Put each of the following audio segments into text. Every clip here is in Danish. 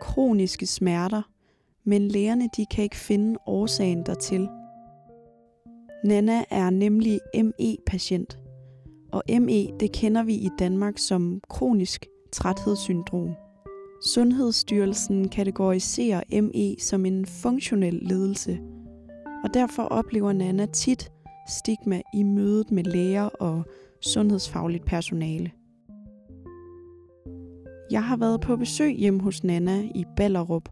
Kroniske smerter, men lægerne de kan ikke finde årsagen dertil. Nana er nemlig ME-patient, og ME det kender vi i Danmark som kronisk træthedssyndrom. Sundhedsstyrelsen kategoriserer ME som en funktionel ledelse, og derfor oplever Nana tit stigma i mødet med læger og sundhedsfagligt personale. Jeg har været på besøg hjemme hos Nana i Ballerup,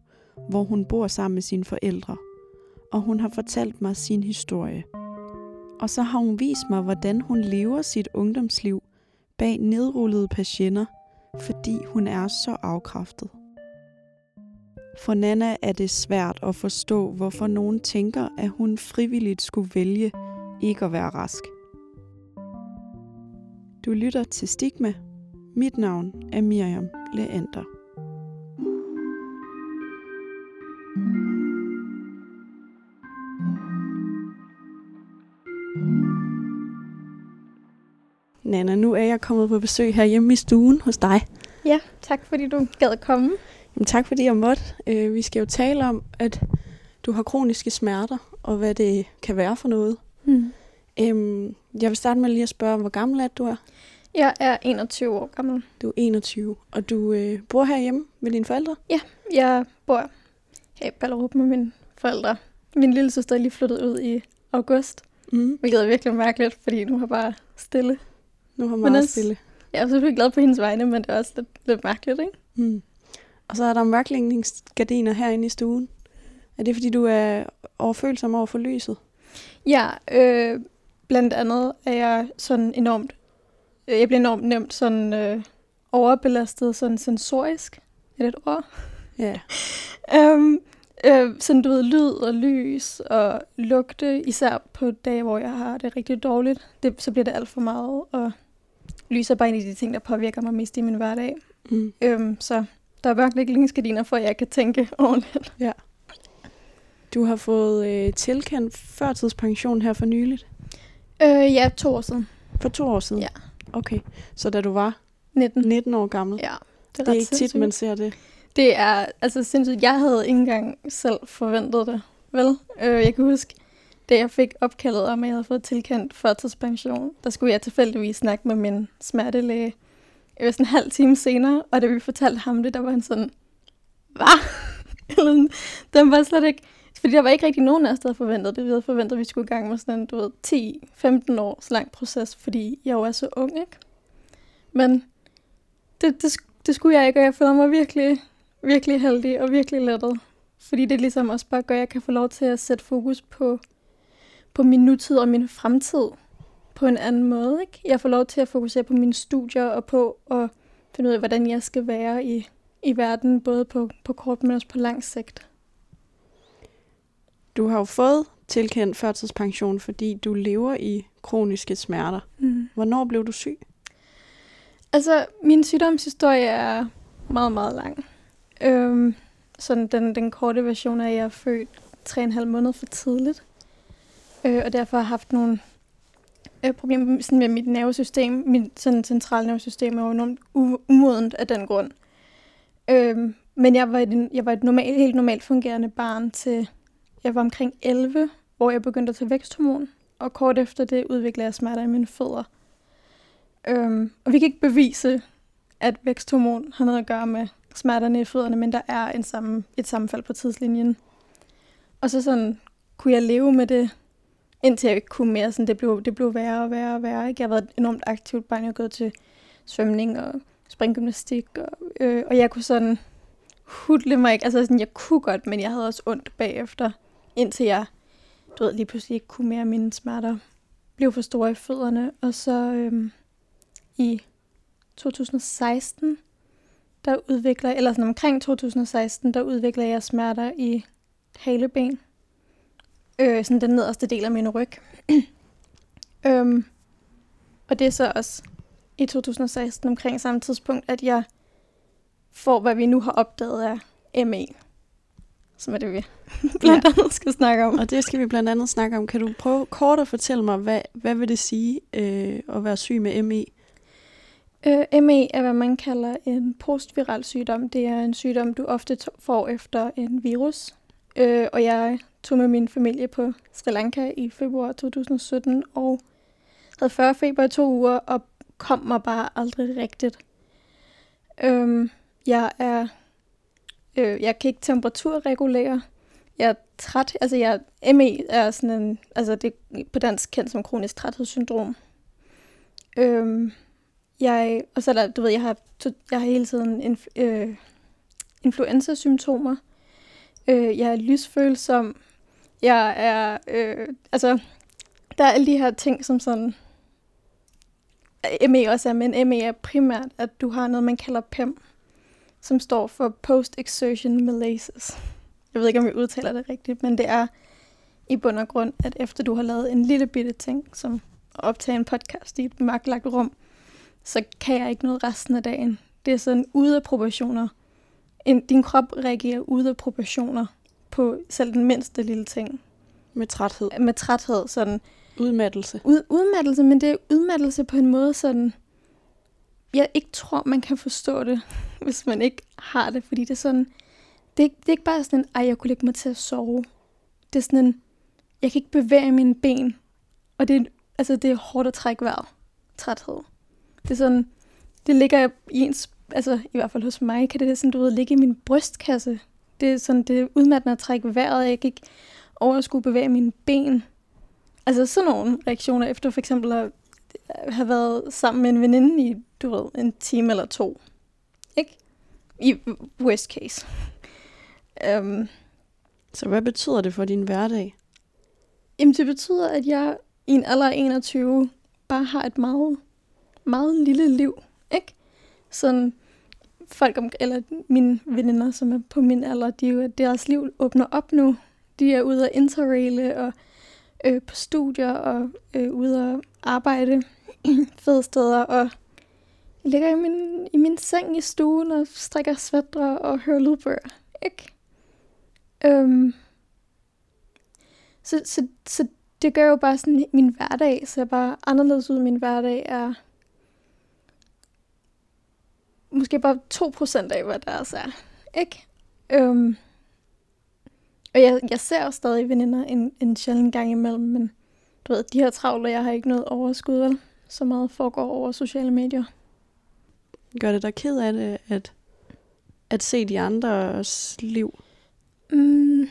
hvor hun bor sammen med sine forældre, og hun har fortalt mig sin historie. Og så har hun vist mig, hvordan hun lever sit ungdomsliv bag nedrullede patienter, fordi hun er så afkræftet. For Nana er det svært at forstå, hvorfor nogen tænker, at hun frivilligt skulle vælge ikke at være rask. Du lytter til Stigma. Mit navn er Miriam Leander. Nana, nu er jeg kommet på besøg her hjemme i stuen hos dig. Ja, tak fordi du gad komme. Jamen, tak fordi jeg måtte. Øh, vi skal jo tale om, at du har kroniske smerter, og hvad det kan være for noget. Hmm. Øhm, jeg vil starte med lige at spørge, hvor gammel er du er? Jeg er 21 år gammel. Du er 21, og du øh, bor herhjemme med dine forældre? Jeg bor her i Ballerup med mine forældre. Min lille søster er lige flyttet ud i august, Mm. hvilket er virkelig mærkeligt, fordi nu har bare stille. Nu har Men meget også- stille. Jeg er selvfølgelig glad på hendes vegne, men det er også lidt, lidt mærkeligt, ikke? Mm. Og så er der mørklægningsgardiner herinde i stuen. Er det, fordi du er overfølsom over for lyset? Ja, øh, blandt andet er jeg sådan enormt, jeg bliver enormt nemt sådan øh, overbelastet sådan sensorisk. Er det et ord? Ja. Um, øh, sådan du ved, lyd og lys og lugte, især på dage, hvor jeg har det rigtig dårligt, det, så bliver det alt for meget, og lys er bare en af de ting, der påvirker mig mest i min hverdag. Mm. Um, så der er mørklægningsgardiner for, at jeg kan tænke ordentligt. Du har fået øh, tilkendt førtidspension her for nyligt. Øh, ja, to år siden. For to år siden? Ja. Okay. Så da du var 19. 19 år gammel? Ja, det er ikke tit, man ser det. Det er altså sindssygt. Jeg havde ikke engang selv forventet det. Vel? Øh, jeg kan huske, da jeg fik opkaldet om, at jeg havde fået tilkendt førtidspension, der skulle jeg tilfældigvis snakke med min smertelæge. Det var sådan en halv time senere, og da vi fortalte ham det, der var han sådan, hvad? Den var slet ikke... Fordi der var ikke rigtig nogen af os, der havde forventet det. Vi havde forventet, at vi skulle i gang med sådan en, du ved, 10-15 års lang proces, fordi jeg jo er så ung, ikke? Men det, det, det skulle jeg ikke, og jeg føler mig virkelig, virkelig heldig og virkelig lettet. Fordi det ligesom også bare gør, at jeg kan få lov til at sætte fokus på, på min nutid og min fremtid på en anden måde. Ikke? Jeg får lov til at fokusere på mine studier og på at finde ud af, hvordan jeg skal være i, i verden, både på, på kort, men også på lang sigt. Du har jo fået tilkendt førtidspension, fordi du lever i kroniske smerter. Mm. Hvornår blev du syg? Altså, min sygdomshistorie er meget, meget lang. Øhm, sådan den, den korte version er, at jeg er født 3,5 måneder for tidligt. Øh, og derfor har haft nogle øh, problemer sådan med mit nervesystem. Mit sådan, centrale nervesystem er jo enormt umodent af den grund. Øhm, men jeg var, et, jeg var et normal, helt normalt fungerende barn til, jeg var omkring 11, hvor jeg begyndte at tage væksthormon. Og kort efter det udviklede jeg smerter i mine fødder. Øhm, og vi kan ikke bevise, at væksthormon har noget at gøre med smerterne i fødderne, men der er en sammen, et sammenfald på tidslinjen. Og så sådan, kunne jeg leve med det, indtil jeg ikke kunne mere. Sådan, det, blev, det blev værre og værre og værre. Ikke? Jeg har været et enormt aktivt barn. Jeg har gået til svømning og springgymnastik, og, øh, og jeg kunne sådan hudle mig ikke. Altså sådan, jeg kunne godt, men jeg havde også ondt bagefter, indtil jeg du ved, lige pludselig ikke kunne mere mine smerter. Blev for store i fødderne, og så øhm, i 2016, der udvikler, eller sådan omkring 2016, der udvikler jeg smerter i haleben. Øh, sådan den nederste del af min ryg. øhm, og det er så også i 2016 omkring samme tidspunkt, at jeg får, hvad vi nu har opdaget af ME. Som er det, vi blandt andet skal snakke om. Og det skal vi blandt andet snakke om. Kan du prøve kort at fortælle mig, hvad, hvad vil det sige øh, at være syg med ME? Øh, ME er, hvad man kalder en postviral sygdom. Det er en sygdom, du ofte får efter en virus. Øh, og jeg tog med min familie på Sri Lanka i februar 2017, og havde 40 feber i to uger, og kom mig bare aldrig rigtigt. Øh, jeg er... Øh, jeg kan ikke temperaturregulere. Jeg er træt. Altså, jeg, ME er sådan en... Altså, det er på dansk kendt som kronisk træthedssyndrom. Øh, jeg, og så er der, du ved, jeg har, jeg har hele tiden inf, øh, influenza-symptomer. Øh, jeg er lysfølsom. Jeg er, øh, altså, der er alle de her ting, som sådan, ME også er, men ME er primært, at du har noget, man kalder PEM, som står for Post-Exertion Malaise. Jeg ved ikke, om jeg udtaler det rigtigt, men det er i bund og grund, at efter du har lavet en lille bitte ting, som at optage en podcast i et magtlagt rum, så kan jeg ikke noget resten af dagen. Det er sådan ude af proportioner. En, din krop reagerer ude af proportioner på selv den mindste lille ting. Med træthed? Med træthed, sådan. Udmattelse? Ud, udmattelse, men det er udmattelse på en måde sådan, jeg ikke tror, man kan forstå det, hvis man ikke har det, fordi det er sådan, det er, det er ikke bare sådan en, ej, jeg kunne lægge mig til at sove. Det er sådan en, jeg kan ikke bevæge mine ben, og det er, altså, det er hårdt at trække vejret. Træthed. Det er sådan, det ligger i ens, altså i hvert fald hos mig, kan det sådan, du ved, ligge i min brystkasse. Det er sådan, det er udmattende at trække vejret, jeg kan ikke overskue bevæge mine ben. Altså sådan nogle reaktioner efter for eksempel at have været sammen med en veninde i, du ved, en time eller to. Ikke? I worst case. Um, Så hvad betyder det for din hverdag? Jamen det betyder, at jeg i en alder af 21 bare har et meget meget lille liv, ikke? Sådan folk, om, eller mine veninder, som er på min alder, de, deres liv åbner op nu. De er ude at interraile og øh, på studier og øh, ude og arbejde fede steder og ligger i min, i min seng i stuen og strikker svætter og hører lydbøger, ikke? Øhm. så, så, så det gør jo bare sådan min hverdag, så jeg bare anderledes ud. Min hverdag er måske bare 2% af, hvad der er. Ikke? Øhm og jeg, jeg ser også stadig veninder en, en sjældent gang imellem, men du ved, de her travle, jeg har ikke noget overskud, vel? Så meget foregår over sociale medier. Gør det dig ked af det, at, at se de andres liv? Mm,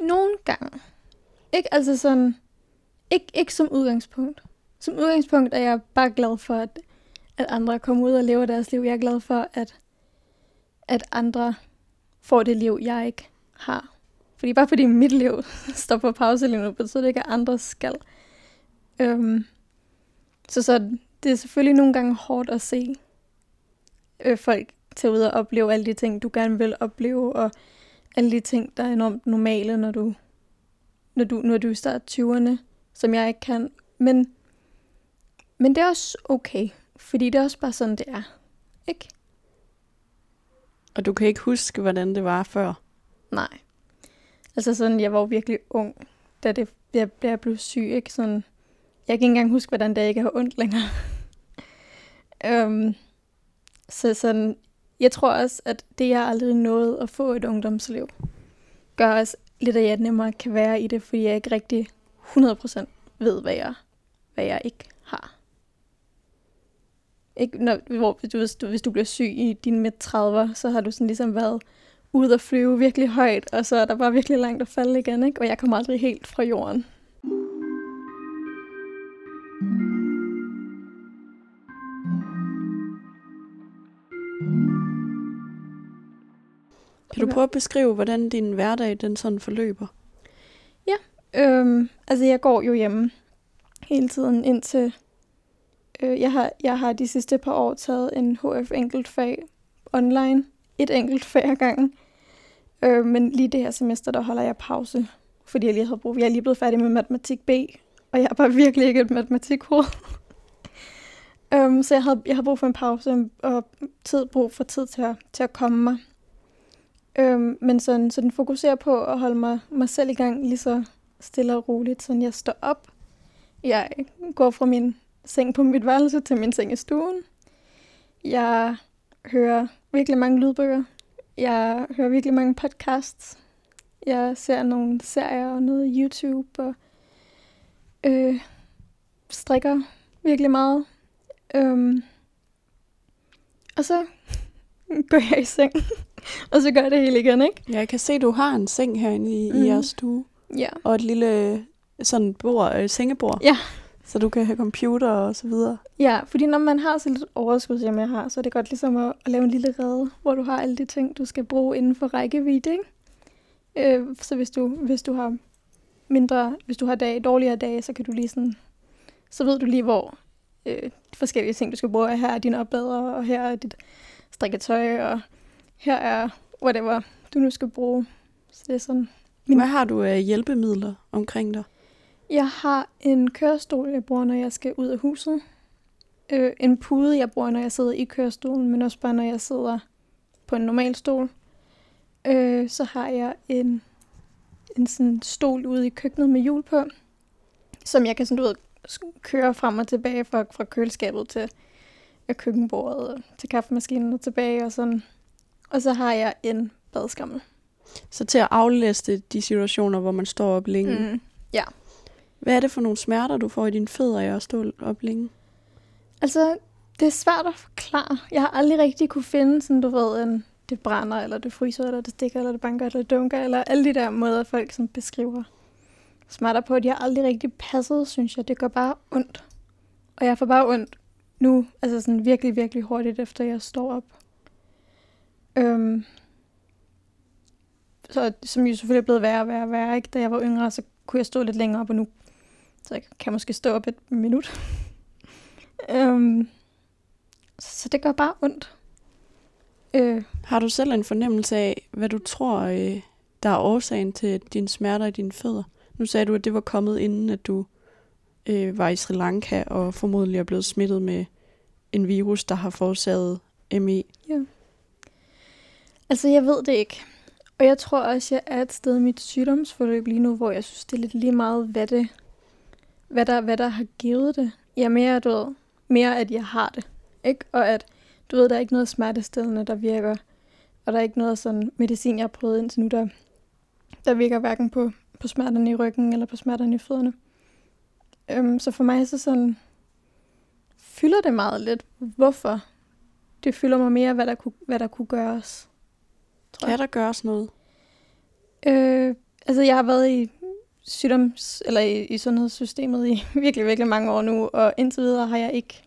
nogle gange. Ikke altså sådan, ikke, ikke som udgangspunkt. Som udgangspunkt er jeg bare glad for, at at andre kommer ud og lever deres liv. Jeg er glad for, at, at andre får det liv, jeg ikke har. Fordi bare fordi mit liv står på pause lige nu, betyder det ikke, at andre skal. Øhm, så, så det er selvfølgelig nogle gange hårdt at se øh, folk tage ud og opleve alle de ting, du gerne vil opleve, og alle de ting, der er enormt normale, når du, når du, når du starter 20'erne, som jeg ikke kan. Men, men det er også okay. Fordi det er også bare sådan, det er. Ikke? Og du kan ikke huske, hvordan det var før? Nej. Altså sådan, jeg var virkelig ung, da det, jeg, jeg blev syg. Ikke? Sådan, jeg kan ikke engang huske, hvordan det ikke har ondt længere. um, så sådan, jeg tror også, at det, jeg aldrig nåede at få et ungdomsliv, gør også lidt, at jeg nemmere kan være i det, fordi jeg ikke rigtig 100% ved, hvad jeg, hvad jeg ikke har. Ikke, når, hvor, hvis, du, hvis du bliver syg i dine midt 30'er, så har du sådan ligesom været ude at flyve virkelig højt, og så er der bare virkelig langt at falde igen, ikke? og jeg kommer aldrig helt fra jorden. Kan du prøve at beskrive, hvordan din hverdag den sådan forløber? Ja, øhm, altså jeg går jo hjemme hele tiden indtil Øh, jeg, har, jeg har de sidste par år taget en HF enkeltfag online. Et enkelt fag ad gangen. Øh, men lige det her semester, der holder jeg pause. Fordi jeg lige havde brug. Jeg er lige blevet færdig med matematik B. Og jeg har bare virkelig ikke et matematikhoved. um, så jeg, havde, jeg har brug for en pause og tid, brug for tid til at, til at komme mig. Um, men sådan, så den fokuserer på at holde mig, mig selv i gang lige så stille og roligt. Så jeg står op. Jeg går fra min seng på mit værelse til min seng i stuen. Jeg hører virkelig mange lydbøger. Jeg hører virkelig mange podcasts. Jeg ser nogle serier og noget YouTube og øh, strikker virkelig meget. Um, og så går jeg i seng, og så gør jeg det hele igen, ikke? Ja, jeg kan se, at du har en seng herinde i, mm. i jeres stue. Ja. Og et lille sådan bord, øh, sengebord. Ja. Så du kan have computer og så videre. Ja, fordi når man har så lidt overskud, som jeg har, så er det godt ligesom at, at lave en lille rede, hvor du har alle de ting, du skal bruge inden for rækkevidde, ikke? Øh, så hvis du, hvis du har mindre, hvis du har dag, dårligere dage, så kan du lige sådan, så ved du lige, hvor øh, forskellige ting, du skal bruge. Her er din oplader, og her er dit strikketøj, og her er whatever, du nu skal bruge. Så det er sådan... Min... Hvad har du af hjælpemidler omkring dig? Jeg har en kørestol, jeg bruger, når jeg skal ud af huset. Øh, en pude, jeg bruger, når jeg sidder i kørestolen, men også bare, når jeg sidder på en normal stol. Øh, så har jeg en en sådan stol ude i køkkenet med hjul på, som jeg kan sådan, du ved, køre frem og tilbage fra, fra køleskabet til køkkenbordet og til kaffemaskinen og tilbage og sådan. Og så har jeg en badskammel. Så til at aflæste de situationer, hvor man står op længe. Mm, ja. Hvad er det for nogle smerter, du får i dine fødder af at stå op længe? Altså, det er svært at forklare. Jeg har aldrig rigtig kunne finde sådan, du ved, en, det brænder, eller det fryser, eller det stikker, eller det banker, eller det dunker, eller alle de der måder, folk som beskriver smerter på, de har aldrig rigtig passet, synes jeg. Det gør bare ondt. Og jeg får bare ondt nu, altså sådan virkelig, virkelig hurtigt, efter jeg står op. Øhm, så, som jo selvfølgelig er blevet værre og værre og værre. Ikke? Da jeg var yngre, så kunne jeg stå lidt længere op, og nu så jeg kan måske stå op et minut. øhm, så det gør bare ondt. Øh. Har du selv en fornemmelse af, hvad du tror, øh, der er årsagen til dine smerter i dine fødder? Nu sagde du, at det var kommet inden, at du øh, var i Sri Lanka og formodentlig er blevet smittet med en virus, der har forårsaget ME. Ja. Altså, jeg ved det ikke. Og jeg tror også, jeg er et sted i mit sygdomsforløb lige nu, hvor jeg synes, det er lidt lige meget, hvad, det, hvad, der, hvad der har givet det. Jeg er mere, du ved, mere, at jeg har det. Ikke? Og at du ved, der er ikke noget smertestillende, der virker. Og der er ikke noget sådan medicin, jeg har prøvet indtil nu, der, der virker hverken på, på smerterne i ryggen eller på smerterne i fødderne. Øhm, så for mig så sådan, fylder det meget lidt, hvorfor. Det fylder mig mere, hvad der kunne, hvad der kunne gøres. Tror kan der gøres noget? Øh, altså, jeg har været i sygdoms, eller i, i sundhedssystemet i virkelig, virkelig mange år nu, og indtil videre har jeg ikke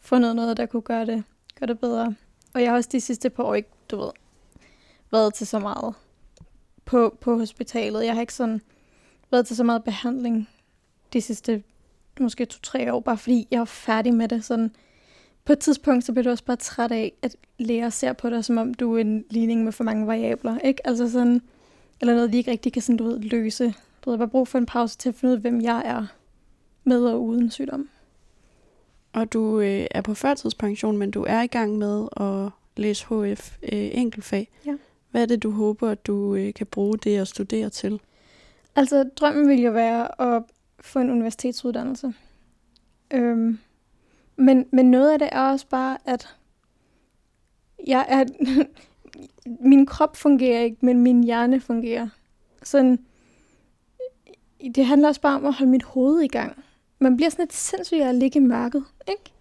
fundet noget, der kunne gøre det gøre det bedre. Og jeg har også de sidste par år ikke, du ved, været til så meget på, på hospitalet. Jeg har ikke sådan været til så meget behandling de sidste måske to-tre år, bare fordi jeg er færdig med det. Sådan, på et tidspunkt, så bliver du også bare træt af, at læger ser på dig, som om du er en ligning med for mange variabler, ikke? Altså sådan, eller noget, de ikke rigtig kan sådan, du ved, løse. Du har bare brug for en pause til at finde ud af, hvem jeg er med og uden sygdom. Og du øh, er på førtidspension, men du er i gang med at læse HF øh, enkeltfag. Ja. Hvad er det, du håber, at du øh, kan bruge det at studere til? Altså, drømmen vil jo være at få en universitetsuddannelse. Øhm, men, men noget af det er også bare, at jeg er, min krop fungerer ikke, men min hjerne fungerer. Sådan, det handler også bare om at holde mit hoved i gang man bliver sådan lidt sindssygt at ligge i mørket, ikke?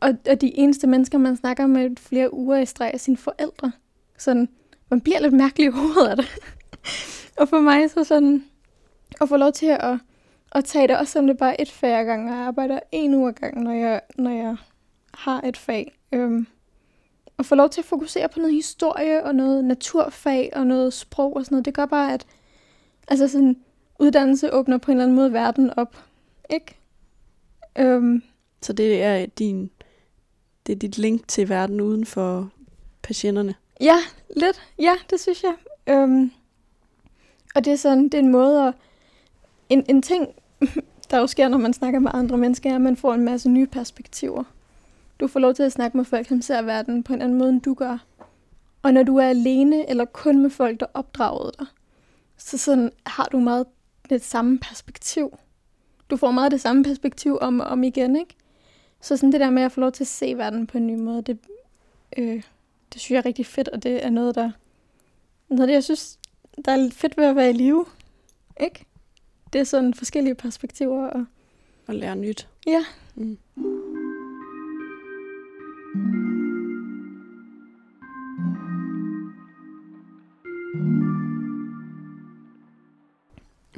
Og, og de eneste mennesker, man snakker med flere uger i streg, er sine forældre. Sådan, man bliver lidt mærkelig i hovedet af det. og for mig så sådan, at få lov til at, at tage det, også som det bare er et fag gang, og jeg arbejder en uge gang, når jeg, når jeg har et fag. Øhm, og få lov til at fokusere på noget historie, og noget naturfag, og noget sprog og sådan noget, det gør bare, at altså sådan, uddannelse åbner på en eller anden måde verden op. Ikke? Øhm, Så det er din det er dit link til verden uden for patienterne. Ja, lidt. Ja, det synes jeg. Øhm, og det er sådan, det er en måde at... En, en ting, der jo sker, når man snakker med andre mennesker, er, at man får en masse nye perspektiver. Du får lov til at snakke med folk, som ser verden på en anden måde, end du gør. Og når du er alene, eller kun med folk, der opdragede dig, så sådan har du meget det samme perspektiv. Du får meget det samme perspektiv om og om igen, ikke? Så sådan det der med at få lov til at se verden på en ny måde, det, øh, det synes jeg er rigtig fedt, og det er noget, der noget, det, jeg synes, der er lidt fedt ved at være i live. Ikke? Det er sådan forskellige perspektiver. Og, og lære nyt. Ja. Mm.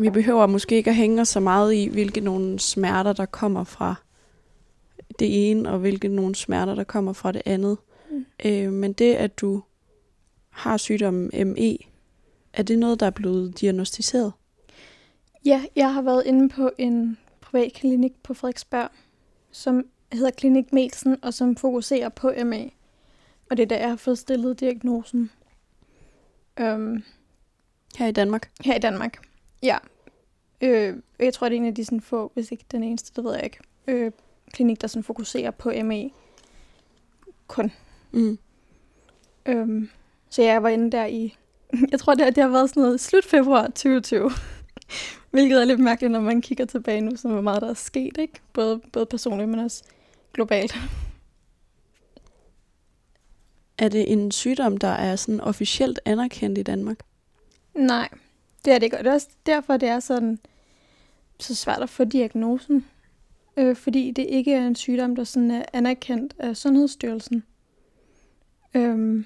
Vi behøver måske ikke at hænge så meget i, hvilke nogle smerter, der kommer fra det ene, og hvilke nogle smerter, der kommer fra det andet. Mm. Øh, men det, at du har sygdommen ME, er det noget, der er blevet diagnostiseret? Ja, jeg har været inde på en privat klinik på Frederiksberg, som hedder Klinik Melsen, og som fokuserer på ME. Og det er der, jeg har fået stillet diagnosen. Um, her i Danmark? Her i Danmark, ja. Øh, jeg tror, det er en af de sådan få, hvis ikke den eneste, det ved jeg ikke, øh, klinik, der sådan fokuserer på ME kun. Mm. Øhm, så jeg var inde der i, jeg tror, det, det har været sådan noget slut februar 2020. Hvilket er lidt mærkeligt, når man kigger tilbage nu, så hvor meget der er sket, ikke? Både, både personligt, men også globalt. Er det en sygdom, der er sådan officielt anerkendt i Danmark? Nej, det er det ikke. Og det er også derfor, det er sådan så svært at få diagnosen øh, fordi det ikke er en sygdom, der sådan er anerkendt af Sundhedsstyrelsen. Øhm,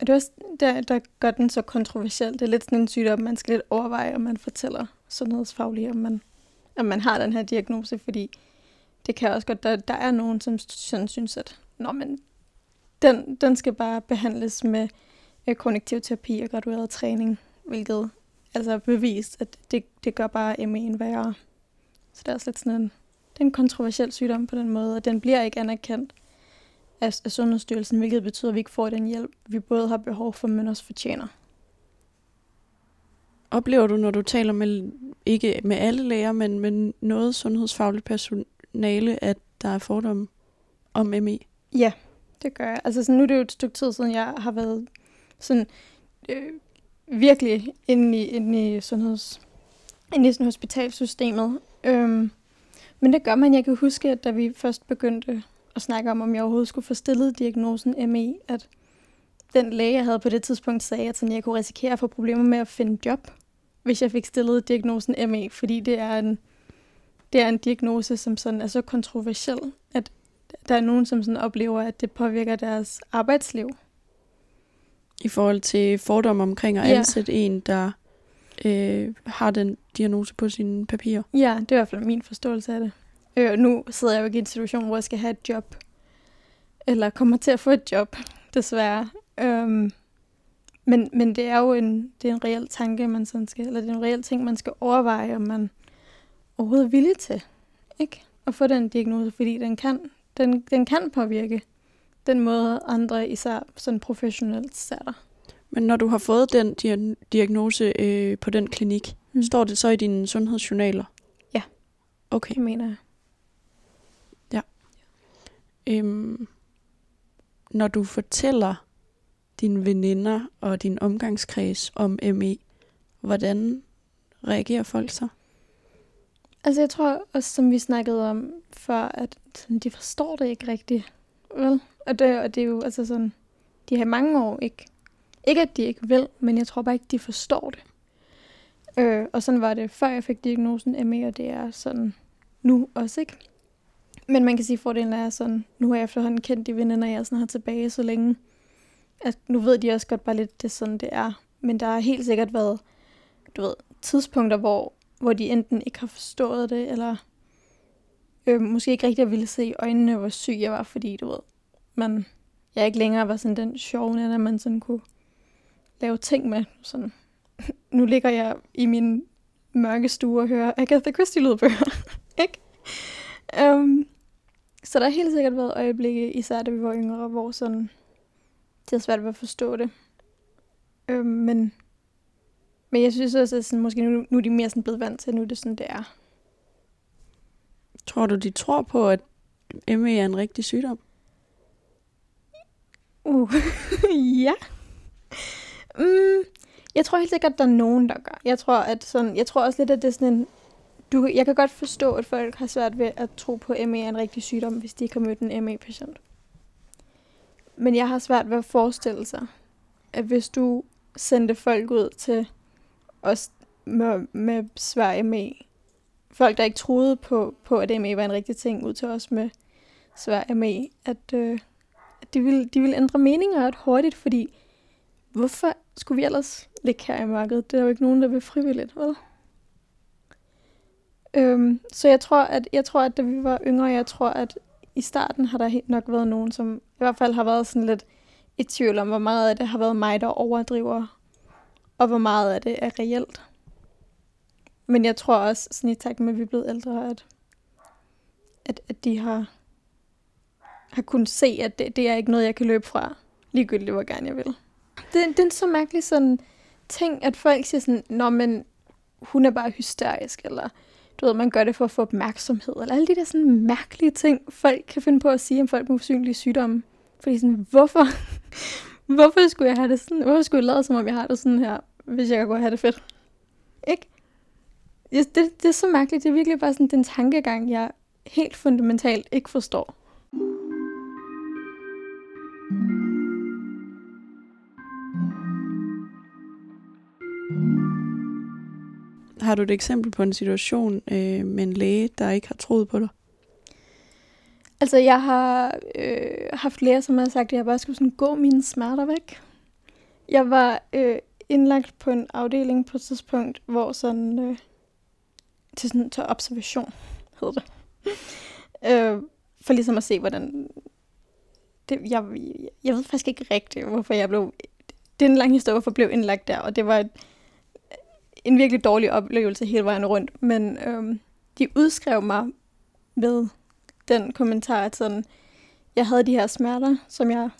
og det er også der, der gør den så kontroversiel. Det er lidt sådan en sygdom, man skal lidt overveje, om man fortæller sundhedsfagligt, om man, om man har den her diagnose, fordi det kan også godt, der, der er nogen, som sådan synes, at Nå, men den, den skal bare behandles med øh, kognitiv terapi og gradueret træning, hvilket altså bevist, at det, det gør bare ME'en værre. Så det er også lidt sådan en det er en kontroversiel sygdom på den måde, og den bliver ikke anerkendt af, af Sundhedsstyrelsen, hvilket betyder, at vi ikke får den hjælp, vi både har behov for, men også fortjener. Oplever du, når du taler med, ikke med alle læger, men med noget sundhedsfagligt personale, at der er fordomme om ME? Ja, det gør jeg. Altså, så nu er det jo et stykke tid siden, jeg har været sådan øh, virkelig inde i, inde i sundheds, inde i sådan hospitalsystemet. Øhm, men det gør man. Jeg kan huske, at da vi først begyndte at snakke om, om jeg overhovedet skulle få stillet diagnosen ME, at den læge, jeg havde på det tidspunkt, sagde, at sådan, jeg kunne risikere at få problemer med at finde job, hvis jeg fik stillet diagnosen ME, fordi det er en, det er en diagnose, som sådan er så kontroversiel, at der er nogen, som sådan oplever, at det påvirker deres arbejdsliv. I forhold til fordomme omkring at ansætte ja. en, der øh, har den diagnose på sine papirer. Ja, det er i hvert fald min forståelse af det. Øh, nu sidder jeg jo ikke i en situation, hvor jeg skal have et job. Eller kommer til at få et job, desværre. Øhm, men, men det er jo en, det er en reel tanke, man sådan skal, eller det er en reel ting, man skal overveje, om man overhovedet er villig til ikke? at få den diagnose, fordi den kan, den, den kan påvirke den måde, andre især sådan professionelt ser dig. Men når du har fået den diagnose øh, på den klinik, mm. står det så i dine sundhedsjournaler? Ja, okay. det mener jeg. Ja. Øhm, når du fortæller dine veninder og din omgangskreds om ME, hvordan reagerer folk så? Altså jeg tror også, som vi snakkede om før, at de forstår det ikke rigtigt. Vel? Og det, og det er jo altså sådan, de har mange år ikke ikke, at de ikke vil, men jeg tror bare ikke, de forstår det. Øh, og sådan var det, før jeg fik diagnosen ME, og det er sådan nu også, ikke? Men man kan sige, at fordelen er sådan, nu har jeg efterhånden kendt de veninder, jeg sådan har tilbage så længe, at nu ved de også godt bare lidt, det er sådan, det er. Men der har helt sikkert været, du ved, tidspunkter, hvor, hvor de enten ikke har forstået det, eller øh, måske ikke rigtig ville se i øjnene, hvor syg jeg var, fordi, du ved, man, jeg ikke længere var sådan den sjove, nana, man sådan kunne lave ting med. Sådan. Nu ligger jeg i min mørke stue og hører Agatha Christie lydbøger. ikke? Um, så der har helt sikkert været øjeblikke, især da vi var yngre, hvor sådan, det er svært ved at forstå det. Um, men, men jeg synes også, at sådan, måske nu, nu er de mere sådan blevet vant til, at nu er det sådan, det er. Tror du, de tror på, at ME er en rigtig sygdom? Uh, ja. Mm, jeg tror helt sikkert, at der er nogen, der gør. Jeg tror, at sådan, jeg tror også lidt, at det er sådan en... Du, jeg kan godt forstå, at folk har svært ved at tro på, at ME er en rigtig sygdom, hvis de ikke har mødt en ME-patient. Men jeg har svært ved at forestille sig, at hvis du sendte folk ud til os med, med svær ME, folk, der ikke troede på, på, at ME var en rigtig ting, ud til os med svær ME, at, øh, de, ville, de ville ændre meninger ret hurtigt, fordi hvorfor skulle vi ellers ligge her i markedet? Det er jo ikke nogen, der vil frivilligt, vel? Øhm, så jeg tror, at jeg tror, at da vi var yngre, jeg tror, at i starten har der helt nok været nogen, som i hvert fald har været sådan lidt i tvivl om, hvor meget af det har været mig, der overdriver, og hvor meget af det er reelt. Men jeg tror også, sådan i takt med, at vi er blevet ældre, at, at, at de har, har kunnet se, at det, det er ikke noget, jeg kan løbe fra, ligegyldigt hvor gerne jeg vil. Det, det er en så mærkelig sådan ting, at folk siger sådan, Nå, men hun er bare hysterisk, eller du ved, man gør det for at få opmærksomhed, eller alle de der sådan mærkelige ting, folk kan finde på at sige om folk med usynlige sygdomme. Fordi sådan, hvorfor? hvorfor skulle jeg have det sådan? Hvorfor skulle jeg lade, som om jeg har det sådan her, hvis jeg kan gå og have det fedt? Ikke? Det, det, det er så mærkeligt. Det er virkelig bare sådan den tankegang, jeg helt fundamentalt ikke forstår. Har du et eksempel på en situation øh, med en læge, der ikke har troet på dig? Altså, jeg har øh, haft læger, som har sagt, at jeg bare skulle sådan gå mine smerter væk. Jeg var øh, indlagt på en afdeling på et tidspunkt, hvor sådan, øh, til, sådan, til observation, hed det. øh, for ligesom at se, hvordan... Det, jeg, jeg ved faktisk ikke rigtigt, hvorfor jeg blev... Det er en lang historie, hvorfor jeg blev indlagt der, og det var et, en virkelig dårlig oplevelse hele vejen rundt. Men øhm, de udskrev mig ved den kommentar, at sådan, jeg havde de her smerter, som jeg,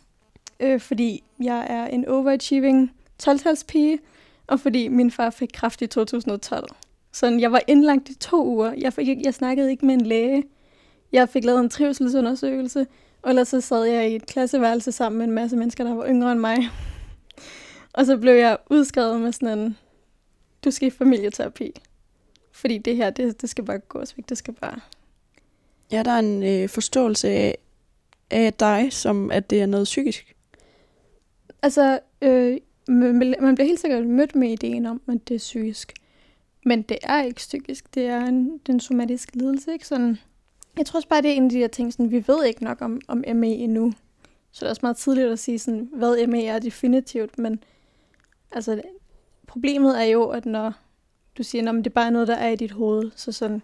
øh, fordi jeg er en overachieving 12-talspige, og fordi min far fik kraft i 2012. Sådan, jeg var indlagt i to uger. Jeg, fik, jeg snakkede ikke med en læge. Jeg fik lavet en trivselsundersøgelse, og ellers så sad jeg i et klasseværelse sammen med en masse mennesker, der var yngre end mig. og så blev jeg udskrevet med sådan en, du skal i familieterapi. Fordi det her, det, det skal bare gås væk. Det skal bare Ja, der er en øh, forståelse af, af dig, som at det er noget psykisk. Altså, øh, man bliver helt sikkert mødt med ideen om, at det er psykisk. Men det er ikke psykisk, det er en, det er en somatisk lidelse. Ikke? Sådan, jeg tror også bare, det er en af de der ting, sådan, vi ved ikke nok om, om ME endnu. Så det er også meget tidligt at sige, sådan, hvad ME er definitivt, men altså, problemet er jo, at når du siger, at det bare er noget, der er i dit hoved, så sådan,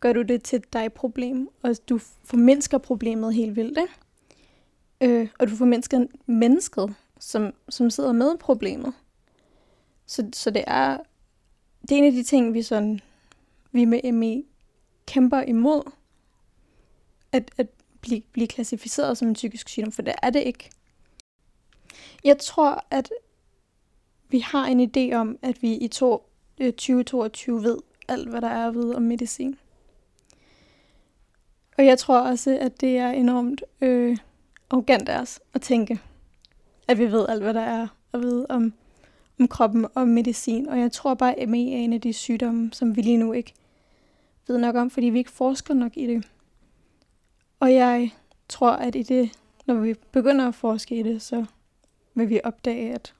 gør du det til et dig-problem, og du formindsker problemet helt vildt, ikke? Øh, og du formindsker mennesket, som, som sidder med problemet. Så, så det er det er en af de ting, vi sådan vi med ME kæmper imod, at, at blive, blive klassificeret som en psykisk sygdom, for det er det ikke. Jeg tror, at vi har en idé om, at vi i to, øh, 2022 ved alt, hvad der er at vide om medicin. Og jeg tror også, at det er enormt øh, arrogant af os at tænke, at vi ved alt, hvad der er at vide om, om kroppen og medicin. Og jeg tror bare, at ME er en af de sygdomme, som vi lige nu ikke ved nok om, fordi vi ikke forsker nok i det. Og jeg tror, at i det, når vi begynder at forske i det, så vil vi opdage, at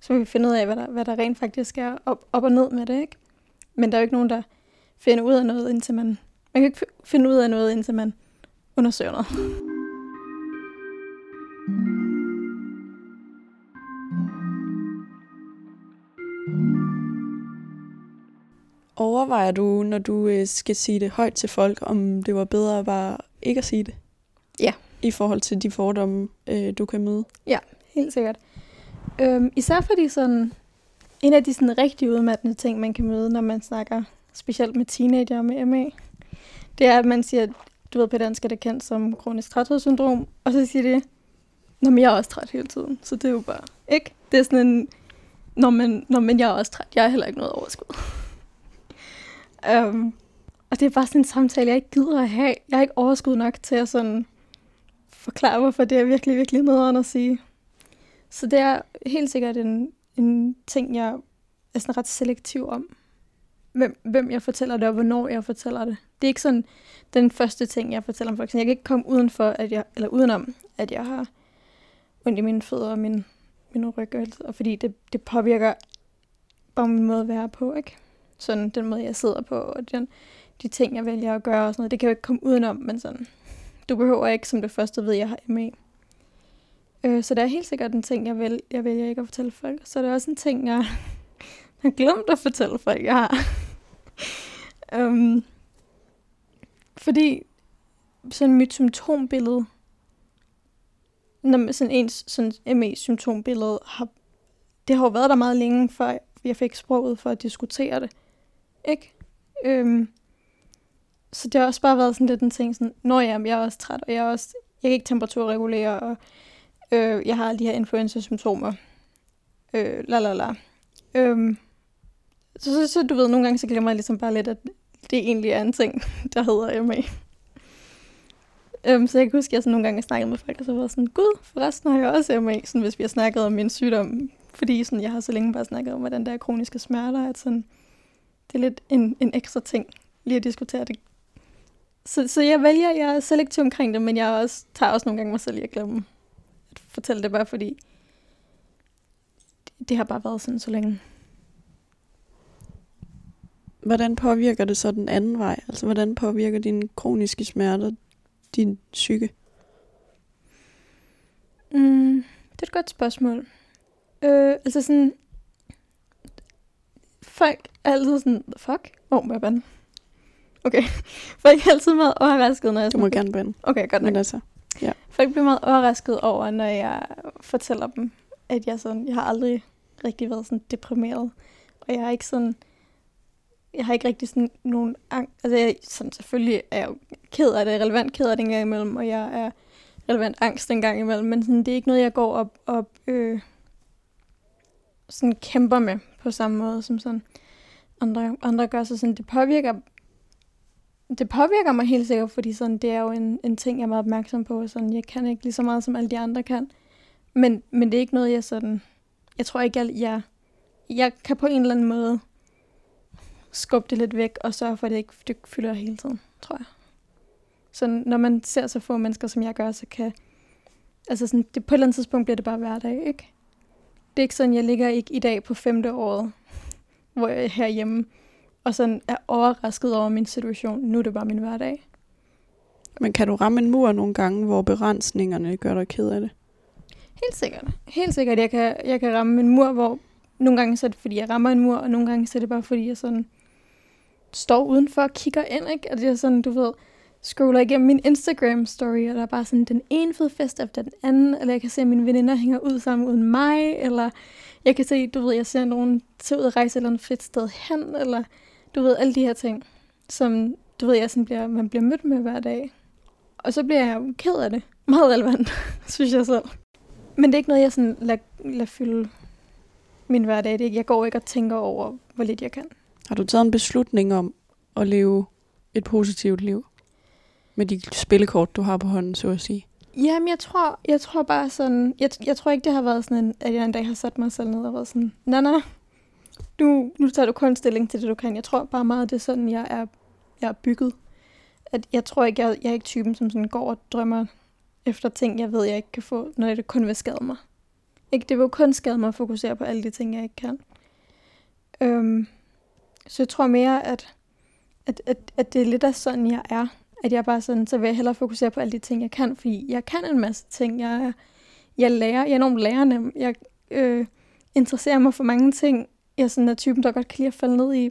så vi finde ud af, hvad der, hvad der rent faktisk er op, op og ned med det, ikke? Men der er jo ikke nogen, der finder ud af noget, indtil man man kan ikke finde ud af noget, indtil man undersøger noget. Overvejer du, når du øh, skal sige det højt til folk, om det var bedre bare ikke at sige det? Ja. I forhold til de fordomme, øh, du kan møde? Ja, helt sikkert. Øhm, især fordi sådan, en af de sådan rigtig udmattende ting, man kan møde, når man snakker specielt med teenager med ME, det er, at man siger, du ved, på dansk er det kendt som kronisk træthedssyndrom, og så siger de, når jeg er også træt hele tiden, så det er jo bare, ikke? Det er sådan en, når man, når man jeg er også træt, jeg er heller ikke noget overskud. um, og det er bare sådan en samtale, jeg ikke gider at have. Jeg har ikke overskud nok til at sådan forklare, hvorfor det er virkelig, virkelig noget at sige. Så det er helt sikkert en, en ting, jeg er sådan ret selektiv om. Hvem, hvem jeg fortæller det, og hvornår jeg fortæller det. Det er ikke sådan den første ting, jeg fortæller om folk. Jeg kan ikke komme udenfor, at jeg, eller udenom, at jeg har ondt i mine fødder og min, min ryg, og fordi det, det påvirker bare min måde at være på, ikke? Sådan den måde, jeg sidder på, og den, de ting, jeg vælger at gøre og sådan noget. Det kan jo ikke komme udenom, men sådan, du behøver ikke som det første ved, jeg har ME. Øh, så det er helt sikkert en ting, jeg, vil, jeg vælger ikke at fortælle folk. Så det er også en ting, jeg har glemt at fortælle folk, jeg har. um, fordi sådan mit symptombillede, når sådan ens sådan ME-symptombillede, har, det har jo været der meget længe, før jeg fik sproget for at diskutere det. Ikke? Øhm, så det har også bare været sådan lidt en ting, sådan, når jeg, jeg er også træt, og jeg er også, jeg kan ikke temperaturregulere, og øh, jeg har alle de her influenza-symptomer. Øh, la la la. Øhm, så, så, så, du ved, nogle gange så glemmer jeg ligesom bare lidt, at det egentlig er en ting, der hedder MA. Øhm, så jeg kan huske, at jeg sådan nogle gange har snakket med folk, og så var sådan, gud, forresten har jeg også MA, sådan, hvis vi har snakket om min sygdom. Fordi sådan, jeg har så længe bare snakket om, hvordan der er kroniske smerter, at sådan, det er lidt en, en ekstra ting lige at diskutere det. Så, så jeg vælger, jeg er selektiv omkring det, men jeg også, tager også nogle gange mig selv i at glemme fortælle det bare, fordi det har bare været sådan så længe. Hvordan påvirker det så den anden vej? Altså, hvordan påvirker dine kroniske smerter din psyke? Mm, det er et godt spørgsmål. Øh, altså sådan... Folk er altid sådan, fuck? Åh, oh, må jeg bande? Okay. Folk er altid meget overrasket, når jeg... Du må gerne bande. Okay, godt nok. Men altså, ja. Folk bliver meget overrasket over, når jeg fortæller dem, at jeg sådan... Jeg har aldrig rigtig været sådan deprimeret. Og jeg har ikke sådan jeg har ikke rigtig sådan nogen angst. Altså, jeg, sådan, selvfølgelig er jeg jo ked af det, relevant ked af det en gang imellem, og jeg er relevant angst en gang imellem, men sådan, det er ikke noget, jeg går op, op øh, sådan kæmper med på samme måde, som sådan andre, andre gør. Så sådan, det påvirker det påvirker mig helt sikkert, fordi sådan, det er jo en, en ting, jeg er meget opmærksom på. Sådan, jeg kan ikke lige så meget, som alle de andre kan. Men, men det er ikke noget, jeg sådan... Jeg tror ikke, jeg, jeg, jeg kan på en eller anden måde skubbe det lidt væk, og sørge for, at det ikke det fylder hele tiden, tror jeg. Så når man ser så få mennesker, som jeg gør, så kan... Altså sådan, det, på et eller andet tidspunkt bliver det bare hverdag, ikke? Det er ikke sådan, jeg ligger ikke i dag på femte året, hvor jeg er herhjemme, og sådan er overrasket over min situation. Nu er det bare min hverdag. Men kan du ramme en mur nogle gange, hvor begrænsningerne gør dig ked af det? Helt sikkert. Helt sikkert. Jeg kan, jeg kan ramme en mur, hvor nogle gange så er det, fordi jeg rammer en mur, og nogle gange så er det bare, fordi jeg sådan står udenfor og kigger ind, ikke? Og det er sådan, du ved, scroller igennem min Instagram-story, og der er bare sådan den ene fed fest efter den anden, eller jeg kan se, at mine veninder hænger ud sammen uden mig, eller jeg kan se, du ved, jeg ser nogen tage ud og rejse et eller andet fedt sted hen, eller du ved, alle de her ting, som du ved, jeg sådan bliver, man bliver mødt med hver dag. Og så bliver jeg ked af det. Meget relevant, synes jeg selv. Men det er ikke noget, jeg sådan lader, lader fylde min hverdag. Det, jeg går ikke og tænker over, hvor lidt jeg kan. Har du taget en beslutning om at leve et positivt liv? Med de spillekort, du har på hånden, så at sige. Jamen, jeg tror, jeg tror bare sådan... Jeg, jeg tror ikke, det har været sådan, en, at jeg en dag har sat mig selv ned og været sådan... Nana, nu, nu tager du kun stilling til det, du kan. Jeg tror bare meget, det er sådan, jeg er, jeg er bygget. At jeg tror ikke, jeg, jeg er ikke typen, som sådan går og drømmer efter ting, jeg ved, jeg ikke kan få, når det kun vil skade mig. Ikke? Det vil jo kun skade mig at fokusere på alle de ting, jeg ikke kan. Øhm, så jeg tror mere, at, at, at, at det er lidt af sådan, jeg er. At jeg bare sådan, så vil jeg hellere fokusere på alle de ting, jeg kan, fordi jeg kan en masse ting. Jeg, jeg lærer, jeg er enormt lærende. Jeg øh, interesserer mig for mange ting. Jeg er sådan er typen, der godt kan lide at falde ned i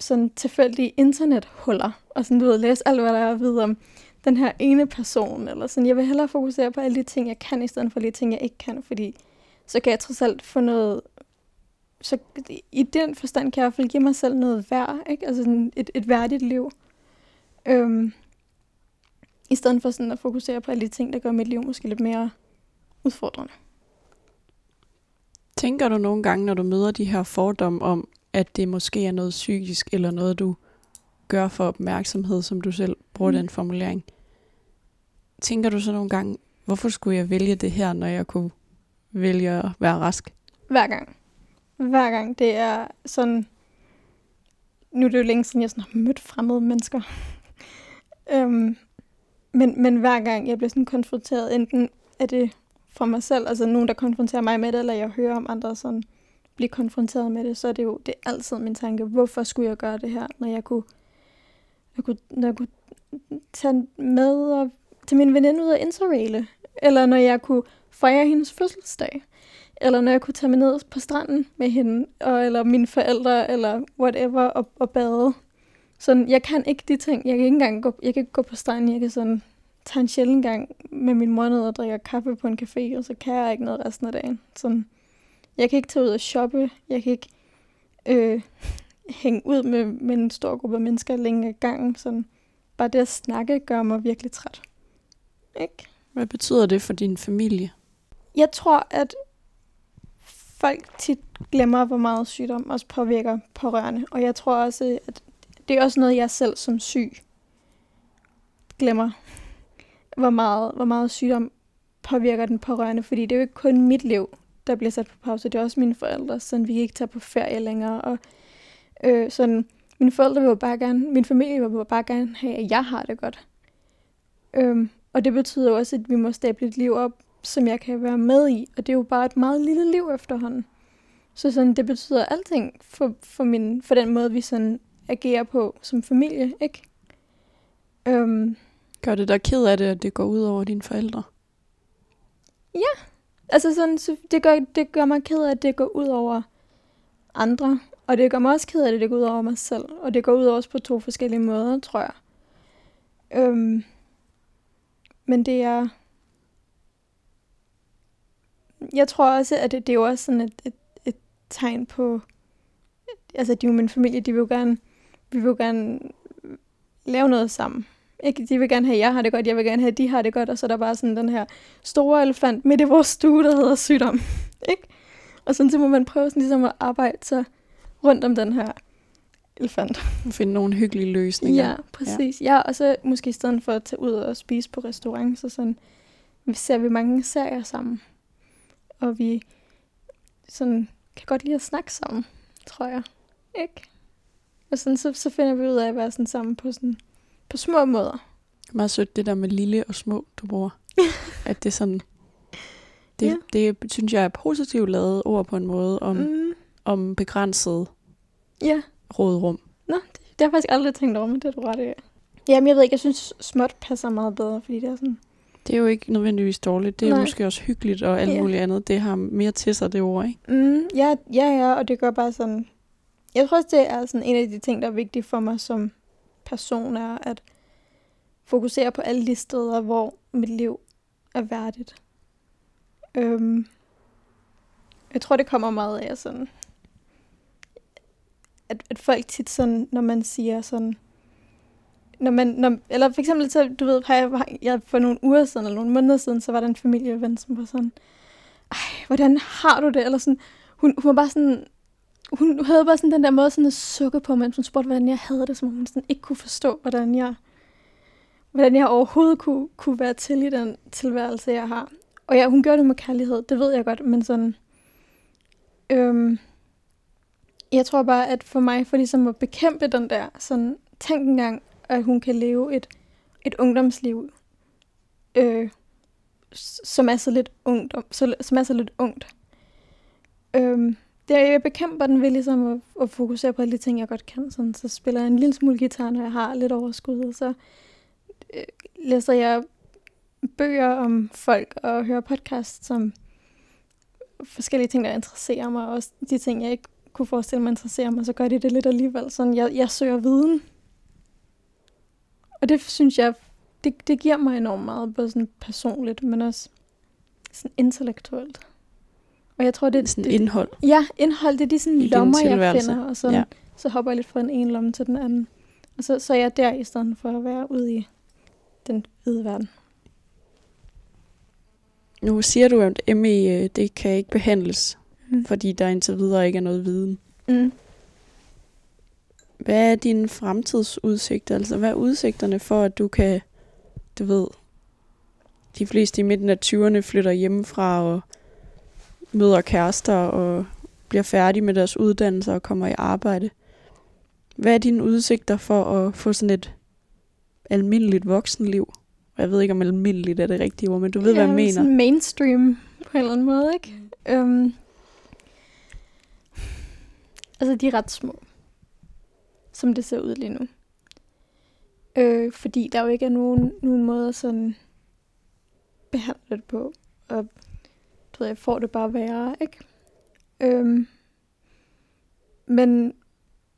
sådan tilfældige internethuller, og sådan, du ved, læse alt, hvad der er at vide om den her ene person, eller sådan. Jeg vil hellere fokusere på alle de ting, jeg kan, i stedet for de ting, jeg ikke kan, fordi så kan jeg trods alt få noget... Så i den forstand kan jeg i hvert fald give mig selv noget værd, ikke? Altså sådan et, et værdigt liv. Øhm, I stedet for sådan at fokusere på alle de ting, der gør mit liv måske lidt mere udfordrende. Tænker du nogle gange, når du møder de her fordomme om, at det måske er noget psykisk, eller noget, du gør for opmærksomhed, som du selv bruger mm. den formulering. Tænker du så nogle gange, hvorfor skulle jeg vælge det her, når jeg kunne vælge at være rask? Hver gang. Hver gang. Det er sådan... Nu er det jo længe siden, jeg sådan har mødt fremmede mennesker. øhm, men, men hver gang jeg bliver sådan konfronteret, enten er det for mig selv, altså nogen, der konfronterer mig med det, eller jeg hører om andre sådan blive konfronteret med det, så er det jo det er altid min tanke, hvorfor skulle jeg gøre det her, når jeg kunne, jeg kunne, når jeg kunne tage med og tage min veninde ud og interraile, eller når jeg kunne fejre hendes fødselsdag, eller når jeg kunne tage mig ned på stranden med hende, og, eller mine forældre, eller whatever, og, og bade. Sådan, jeg kan ikke de ting. Jeg kan ikke engang gå, jeg kan ikke gå på stranden. Jeg kan sådan tage en sjældent gang med min mor ned og drikke kaffe på en café, og så kan jeg ikke noget resten af dagen. Sådan, jeg kan ikke tage ud og shoppe. Jeg kan ikke øh, hænge ud med, med en stor gruppe mennesker længe ad gangen. Sådan, bare det at snakke gør mig virkelig træt. Ikke? Hvad betyder det for din familie? Jeg tror, at folk tit glemmer, hvor meget sygdom også påvirker pårørende. Og jeg tror også, at det er også noget, jeg selv som syg glemmer, hvor meget, hvor meget sygdom påvirker den pårørende. Fordi det er jo ikke kun mit liv, der bliver sat på pause. Det er også mine forældre, så vi ikke tager på ferie længere. Og øh, sådan, mine forældre vil bare gerne, min familie vil bare gerne have, at jeg har det godt. Øhm, og det betyder også, at vi må stable et liv op, som jeg kan være med i. Og det er jo bare et meget lille liv efterhånden. Så sådan, det betyder alting for, for, min, for den måde, vi sådan agerer på som familie, ikke? Øhm, Gør det dig ked af det, at det går ud over dine forældre? Ja, altså sådan, det, gør, det gør mig ked af, at det går ud over andre. Og det gør mig også ked af, at det går ud over mig selv. Og det går ud over os på to forskellige måder, tror jeg. Øhm, men det er... Jeg tror også, at det, det er jo også sådan et, et, et tegn på... Altså, de er jo min familie, de vil jo gerne... Vi vil jo gerne lave noget sammen. Ikke? De vil gerne have, at jeg har det godt, jeg vil gerne have, at de har det godt, og så er der bare sådan den her store elefant midt i vores stue, der hedder sygdom. ikke? Og sådan så må man prøve sådan ligesom at arbejde sig rundt om den her elefant. Finde nogle hyggelige løsninger. Ja, præcis. Ja. ja, og så måske i stedet for at tage ud og spise på restaurant, så sådan, vi ser vi mange serier sammen. Og vi sådan, kan godt lide at snakke sammen, tror jeg. Ikke? Og sådan, så, så finder vi ud af at være sådan sammen på sådan på små måder. Meget sødt det der med lille og små, du bruger. at det er sådan... Det, ja. det synes jeg er positivt lavet ord på en måde om, mm. om begrænset ja. rådrum. Nå, det, det har jeg faktisk aldrig tænkt over, men det er du ret i. Jamen, jeg ved ikke, jeg synes småt passer meget bedre, fordi det er sådan... Det er jo ikke nødvendigvis dårligt. Det er Nej. måske også hyggeligt og alt ja. muligt andet. Det har mere til sig, det ord, ikke? Mm, ja, ja, ja, og det gør bare sådan... Jeg tror også, det er sådan en af de ting, der er vigtige for mig som person er at fokusere på alle de steder, hvor mit liv er værdigt. Øhm, jeg tror, det kommer meget af sådan, at, at folk tit sådan, når man siger sådan, når man, når, eller for eksempel, så, du ved, har jeg, jeg for nogle uger siden, eller nogle måneder siden, så var der en familieven, som var sådan, ej, hvordan har du det? Eller sådan, hun, hun var bare sådan, hun havde bare sådan den der måde sådan at sukke på, mens hun spurgte, hvordan jeg havde det, som hun sådan ikke kunne forstå, hvordan jeg, hvordan jeg overhovedet kunne, kunne være til i den tilværelse, jeg har. Og ja, hun gjorde det med kærlighed, det ved jeg godt, men sådan... Øhm, jeg tror bare, at for mig, for ligesom at bekæmpe den der, sådan, tænk engang, at hun kan leve et, et ungdomsliv, øh, som er så lidt ungt, så, som er så lidt ungt. Øhm, det, jeg bekæmper den ved ligesom at, at fokusere på alle de ting, jeg godt kan. Sådan, så spiller jeg en lille smule guitar, når jeg har lidt overskud, og så øh, læser jeg bøger om folk og hører podcast som forskellige ting, der interesserer mig, og også de ting, jeg ikke kunne forestille mig interesserer mig, så gør de det lidt alligevel. Sådan, jeg, jeg søger viden. Og det synes jeg, det, det giver mig enormt meget, både sådan personligt, men også sådan intellektuelt. Og jeg tror, det er... Sådan det, indhold. Ja, indhold. Det er de sådan I lommer, jeg finder. Og sådan, ja. så hopper jeg lidt fra den ene lomme til den anden. Og så, så er jeg der, i stedet for at være ude i den hvide verden. Nu siger du, at ME øh, det kan ikke behandles, Mm. fordi der indtil videre ikke er noget viden. Mm. Hvad er dine fremtidsudsigter? Altså, hvad er udsigterne for, at du kan, du ved, de fleste i midten af 20'erne flytter hjemmefra og møder kærester og bliver færdige med deres uddannelser og kommer i arbejde. Hvad er dine udsigter for at få sådan et almindeligt voksenliv? Jeg ved ikke, om almindeligt er det rigtige ord, men du ved, hvad jeg mener. Sådan mainstream på en eller anden måde, ikke? Mm. Øhm, altså, de er ret små, som det ser ud lige nu. Øh, fordi der jo ikke er nogen, nogen måde sådan behandle det på. Og du ved, jeg får det bare værre, ikke? Øhm, men,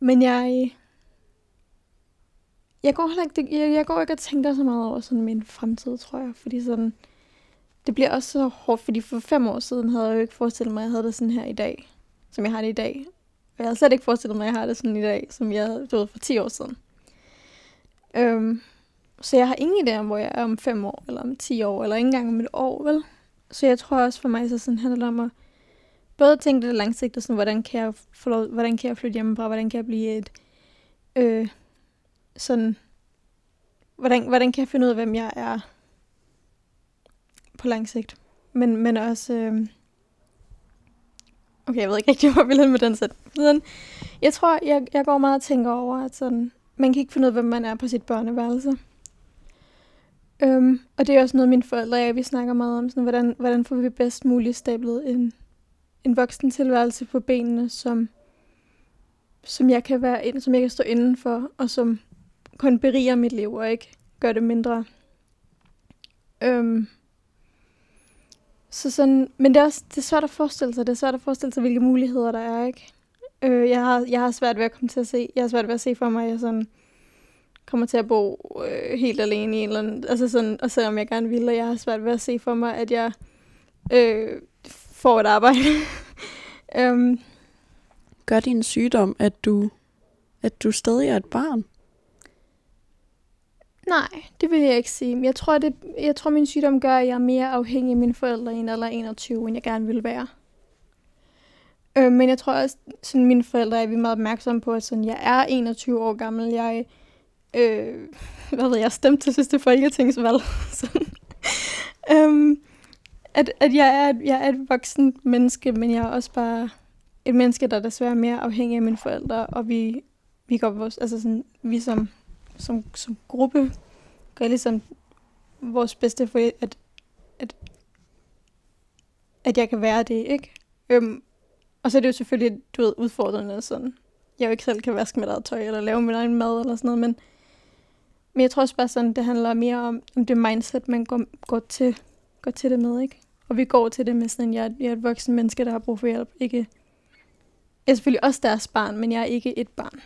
men jeg, jeg går heller ikke, jeg, jeg går ikke og tænker så meget over sådan min fremtid, tror jeg. Fordi sådan, det bliver også så hårdt, fordi for fem år siden havde jeg jo ikke forestillet mig, at jeg havde det sådan her i dag, som jeg har det i dag. Og jeg havde slet ikke forestillet mig, at jeg har det sådan i dag, som jeg havde du ved, for 10 år siden. Øhm, så jeg har ingen idé om, hvor jeg er om fem år, eller om 10 år, eller ikke engang om et år, vel? Så jeg tror også for mig, så sådan handler det om at både tænke det langsigtet, sådan, hvordan kan jeg, få lov, hvordan kan jeg flytte hjemmefra, hvordan kan jeg blive et, øh, sådan, hvordan, hvordan kan jeg finde ud af, hvem jeg er på lang sigt. Men, men også, øh, okay, jeg ved ikke rigtig, hvor vi med den sæt. Sådan, jeg tror, jeg, jeg går meget og tænker over, at sådan, man kan ikke finde ud af, hvem man er på sit børneværelse. Øhm, og det er også noget, mine forældre og jeg, vi snakker meget om, sådan, hvordan, hvordan får vi bedst muligt stablet en, en voksen tilværelse på benene, som, som jeg kan være ind, som jeg kan stå inden for, og som kun beriger mit liv, og ikke gør det mindre. Øhm, så sådan, men det er også det er svært at forestille sig. Det er svært at forestille sig, hvilke muligheder der er, ikke? Øh, jeg, har, jeg har svært ved at komme til at se, jeg har svært ved at se for mig, at jeg sådan kommer til at bo øh, helt alene i en eller anden, altså sådan, og selvom jeg gerne vil, og jeg har svært ved at se for mig, at jeg øh, får et arbejde. øhm, Gør din sygdom, at du, at du stadig er et barn? nej, det vil jeg ikke sige. Jeg tror, det, jeg tror, min sygdom gør, at jeg er mere afhængig af mine forældre i en alder af 21, end jeg gerne ville være. Øh, men jeg tror også, sådan mine forældre er vi meget opmærksomme på, at sådan, jeg er 21 år gammel. Jeg, øh, hvad ved jeg, stemte til sidste folketingsvalg. sådan. øhm, at, at jeg, er, jeg er et voksen menneske, men jeg er også bare et menneske, der desværre er mere afhængig af mine forældre, og vi, vi går vores, altså sådan, vi som, som, som gruppe gør ligesom vores bedste for, at, at, at jeg kan være det, ikke? Øhm, og så er det jo selvfølgelig, du ved, udfordrende sådan. Jeg jo ikke selv kan vaske mit eget tøj, eller lave min egen mad, eller sådan noget, men, men jeg tror også bare sådan, det handler mere om, om det mindset, man går, går, til, går til det med, ikke? Og vi går til det med sådan, jeg, jeg er et voksen menneske, der har brug for hjælp, ikke... Jeg er selvfølgelig også deres barn, men jeg er ikke et barn.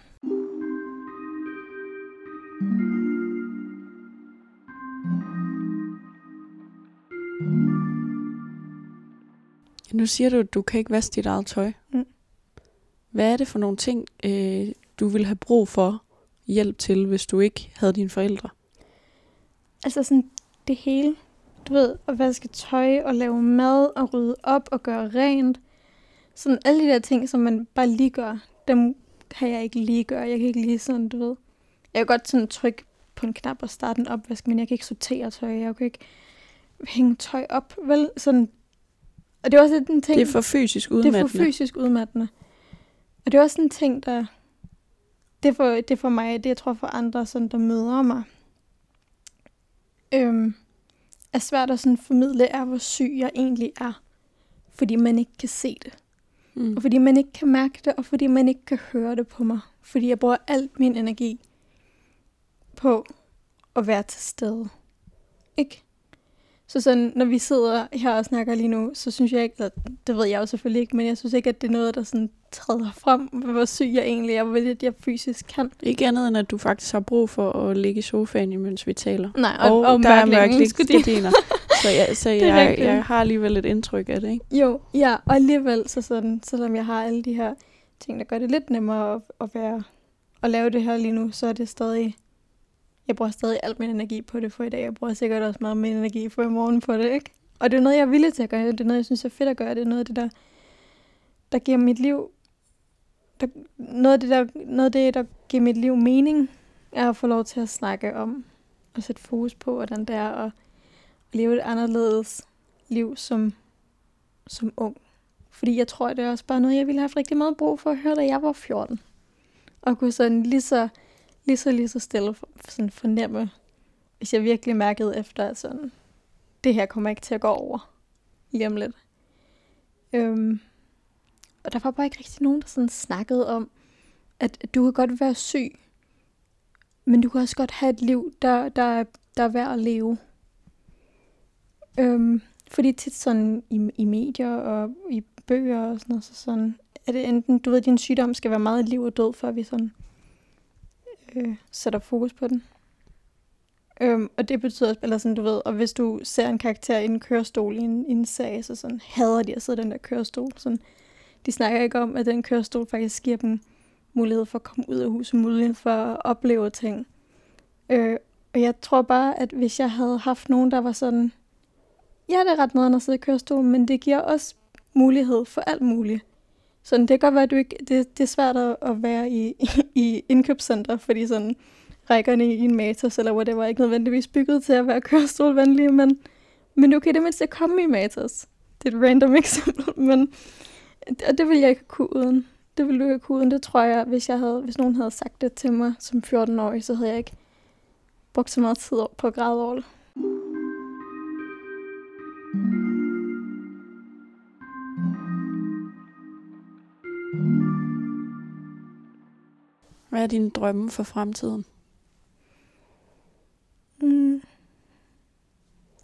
Nu siger du, at du kan ikke vaske dit eget tøj. Mm. Hvad er det for nogle ting, øh, du ville have brug for hjælp til, hvis du ikke havde dine forældre? Altså sådan det hele. Du ved, at vaske tøj og lave mad og rydde op og gøre rent. Sådan alle de der ting, som man bare lige gør, dem kan jeg ikke lige gøre. Jeg kan ikke lige sådan, du ved. Jeg kan godt sådan trykke på en knap og starte en opvask, men jeg kan ikke sortere tøj. Jeg kan ikke hænge tøj op. Vel, sådan. Og det er også lidt en ting... Det er for fysisk Det er udmattende. for fysisk udmattende. Og det er også en ting, der... Det for, det for mig, det jeg tror for andre, sådan, der møder mig, øhm, er svært at sådan formidle, er hvor syg jeg egentlig er. Fordi man ikke kan se det. Mm. Og fordi man ikke kan mærke det, og fordi man ikke kan høre det på mig. Fordi jeg bruger alt min energi på at være til stede. Ikke? Så sådan, når vi sidder her og snakker lige nu, så synes jeg ikke, eller det ved jeg jo selvfølgelig ikke, men jeg synes ikke, at det er noget, der sådan træder frem, hvor syg jeg egentlig er, hvor lidt jeg fysisk kan. Ikke andet end, at du faktisk har brug for at ligge i sofaen, imens vi taler. Nej, og, Og, og der er mørklægningsgardiner. så jeg, så jeg, jeg har alligevel et indtryk af det, ikke? Jo, ja, og alligevel, så sådan, selvom jeg har alle de her ting, der gør det lidt nemmere at, at være, at lave det her lige nu, så er det stadig, jeg bruger stadig alt min energi på det for i dag. Jeg bruger sikkert også meget min energi for i morgen på det, ikke? Og det er noget, jeg er villig til at gøre. Det er noget, jeg synes er fedt at gøre. Det er noget af det, der, der giver mit liv... Der, noget, af det, der, noget af det, der giver mit liv mening, er at få lov til at snakke om og sætte fokus på, hvordan det er at leve et anderledes liv som, som ung. Fordi jeg tror, det er også bare noget, jeg ville have haft rigtig meget brug for at høre, da jeg var 14. Og kunne sådan lige så, lige så, lige så stille for, sådan fornemme, hvis jeg virkelig mærkede efter, at sådan, det her kommer ikke til at gå over lige om lidt. Øhm, og der var bare ikke rigtig nogen, der sådan snakkede om, at du kan godt være syg, men du kan også godt have et liv, der, der, der er værd at leve. Øhm, fordi tit sådan i, i medier og i bøger og sådan noget, så sådan, er det enten, du ved, din sygdom skal være meget liv og død, før vi sådan øh, sætter fokus på den. Øhm, og det betyder, eller sådan, du ved, og hvis du ser en karakter i en kørestol i en, i en sag, så sådan, hader de at sidde i den der kørestol. Sådan, de snakker ikke om, at den kørestol faktisk giver dem mulighed for at komme ud af huset, mulighed for at opleve ting. Øh, og jeg tror bare, at hvis jeg havde haft nogen, der var sådan, ja, det er ret noget at sidde i kørestol, men det giver også mulighed for alt muligt. Så det kan godt være, at du ikke, det, det er svært at være i, i, i indkøbscenter, fordi sådan rækkerne i en Matas eller whatever er ikke nødvendigvis bygget til at være kørestolvenlige, men, men du kan det mindste komme i Matas. Det er et random eksempel, men og det vil jeg ikke kunne uden. Det ville du ikke kunne uden. Det tror jeg, hvis, jeg havde, hvis nogen havde sagt det til mig som 14-årig, så havde jeg ikke brugt så meget tid på at græde over det. Hvad er dine drømme for fremtiden? Mm.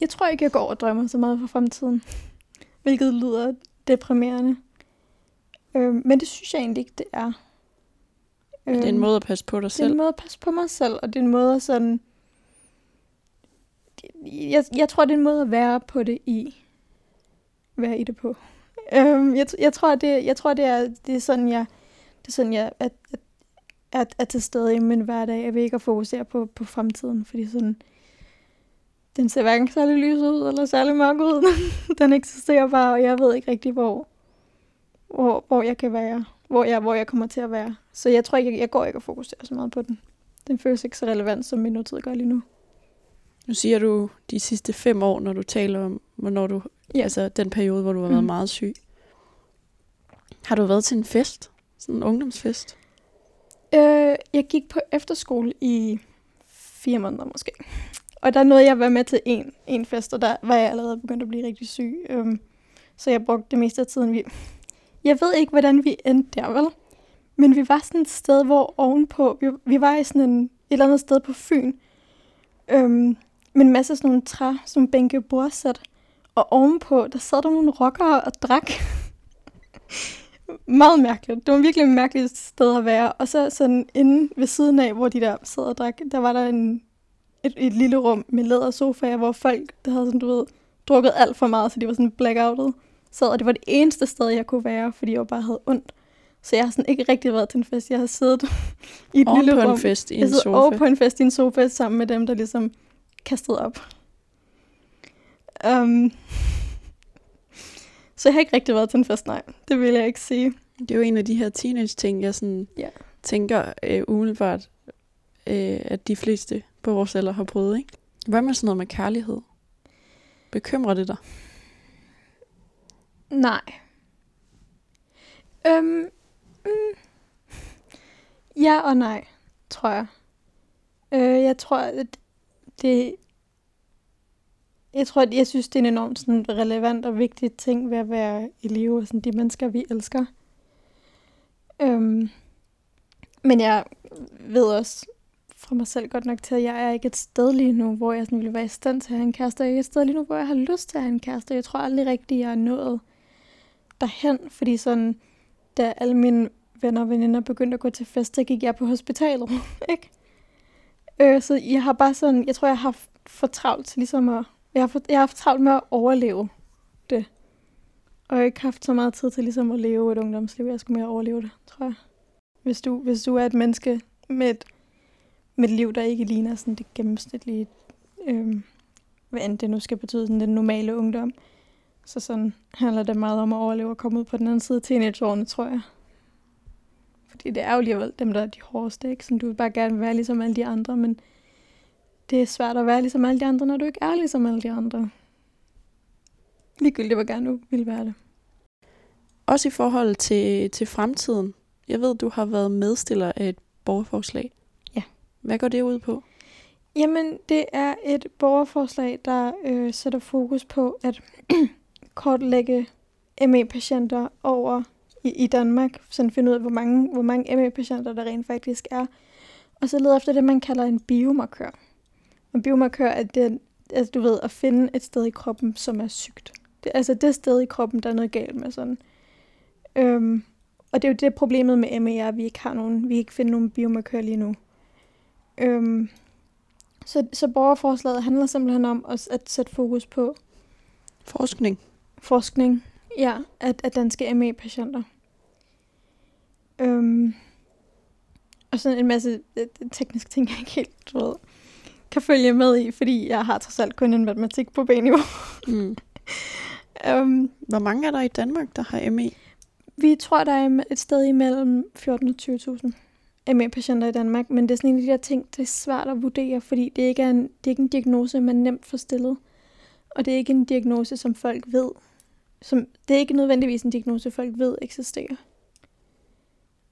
Jeg tror ikke, jeg går og drømmer så meget for fremtiden. Hvilket lyder deprimerende. Øh, men det synes jeg egentlig ikke, det er. Øh, det er en måde at passe på dig selv. Det er en måde at passe på mig selv, og det er en måde at sådan... Jeg, jeg tror, det er en måde at være på det i. Være i det på. Øh, jeg, jeg tror, det, jeg tror, det er, det er sådan, jeg, det er sådan, jeg at, at, er, er til stede i min hverdag. Jeg vil ikke at fokusere på, på fremtiden, fordi sådan, den ser hverken særlig lys ud, eller særlig mørk ud. den eksisterer bare, og jeg ved ikke rigtig, hvor, hvor, hvor jeg kan være, hvor jeg, hvor jeg kommer til at være. Så jeg tror ikke, jeg, jeg går ikke og fokuserer så meget på den. Den føles ikke så relevant, som min nutid gør lige nu. Nu siger du de sidste fem år, når du taler om, hvornår du, ja. altså den periode, hvor du har været mm. meget syg. Har du været til en fest? Sådan en ungdomsfest? Øh, jeg gik på efterskole i fire måneder måske. Og der nåede jeg at være med til en, en fest, og der var jeg allerede begyndt at blive rigtig syg. Øhm, så jeg brugte det meste af tiden. Vi... Jeg ved ikke, hvordan vi endte der, vel? Men vi var sådan et sted, hvor ovenpå... Vi, vi var i sådan en, et eller andet sted på Fyn. Øhm, med en masse sådan nogle træ, som bænke bordsæt. Og ovenpå, der sad der nogle rockere og drak meget mærkeligt. Det var virkelig et mærkeligt sted at være. Og så sådan inde ved siden af, hvor de der sad og drak, der var der en, et, et lille rum med lædersofaer, hvor folk, der havde sådan, du ved, drukket alt for meget, så de var sådan blackoutet, sad, og det var det eneste sted, jeg kunne være, fordi jeg bare havde ondt. Så jeg har sådan ikke rigtig været til en fest. Jeg har siddet i et lille på rum. en fest i en jeg sofa. over på en fest i en sofa sammen med dem, der ligesom kastede op. Um, så jeg har ikke rigtig været til en fest, nej. Det vil jeg ikke sige. Det er jo en af de her teenage-ting, jeg sådan ja. tænker øh, umiddelbart, øh, at de fleste på vores alder har prøvet. Ikke? Hvad med sådan noget med kærlighed? Bekymrer det dig? Nej. Øhm, mm, ja og nej, tror jeg. Øh, jeg tror, at det... Jeg tror, at jeg synes, det er en enormt sådan, relevant og vigtig ting ved at være i live, og sådan, de mennesker, vi elsker. Øhm, men jeg ved også fra mig selv godt nok til, at jeg er ikke et sted lige nu, hvor jeg sådan ville være i stand til at have en kæreste. Jeg er ikke et sted lige nu, hvor jeg har lyst til at have en kæreste. Jeg tror aldrig rigtigt, jeg er nået derhen, fordi sådan, da alle mine venner og veninder begyndte at gå til fest, så gik jeg på hospitalet, ikke? Øh, så jeg har bare sådan, jeg tror, jeg har for travlt til ligesom at, jeg har, for, jeg har haft travlt med at overleve det. Og jeg har ikke haft så meget tid til ligesom at leve et ungdomsliv. Jeg skulle mere overleve det, tror jeg. Hvis du, hvis du er et menneske med et, mit liv, der ikke ligner sådan det gennemsnitlige, øh, hvad end det nu skal betyde, sådan den normale ungdom. Så sådan handler det meget om at overleve og komme ud på den anden side af teenageårene, tror jeg. Fordi det er jo alligevel dem, der er de hårdeste, ikke? Sådan, du vil bare gerne være ligesom alle de andre, men det er svært at være ligesom alle de andre, når du ikke er ligesom alle de andre. Ligegyldigt, hvor gerne du vil være det. Også i forhold til, til fremtiden. Jeg ved, du har været medstiller af et borgerforslag. Ja. Hvad går det ud på? Jamen, det er et borgerforslag, der øh, sætter fokus på at kortlægge ME-patienter over i, i Danmark, sådan finde ud af, hvor mange, hvor mange ME-patienter der rent faktisk er, og så lede efter det, man kalder en biomarkør. En biomarkør er det, altså, du ved, at finde et sted i kroppen, som er sygt. Det, altså det sted i kroppen, der er noget galt med sådan. Øhm, og det er jo det problemet med ME, er, at vi ikke har nogen, vi ikke finder nogen biomarkør lige nu. Øhm, så, så borgerforslaget handler simpelthen om at, at sætte fokus på Forskning. forskning ja, af, af danske ME-patienter. Øhm, og sådan en masse øh, tekniske ting, jeg ikke helt ved, kan følge med i, fordi jeg har trods alt kun en matematik på B-niveau. Mm. um, Hvor mange er der i Danmark, der har ME? vi tror, der er et sted imellem 14 og 20.000 ME-patienter i Danmark, men det er sådan en af de der ting, det er svært at vurdere, fordi det ikke er en, det er ikke en diagnose, man nemt får stillet. Og det er ikke en diagnose, som folk ved. Som, det er ikke nødvendigvis en diagnose, folk ved eksisterer.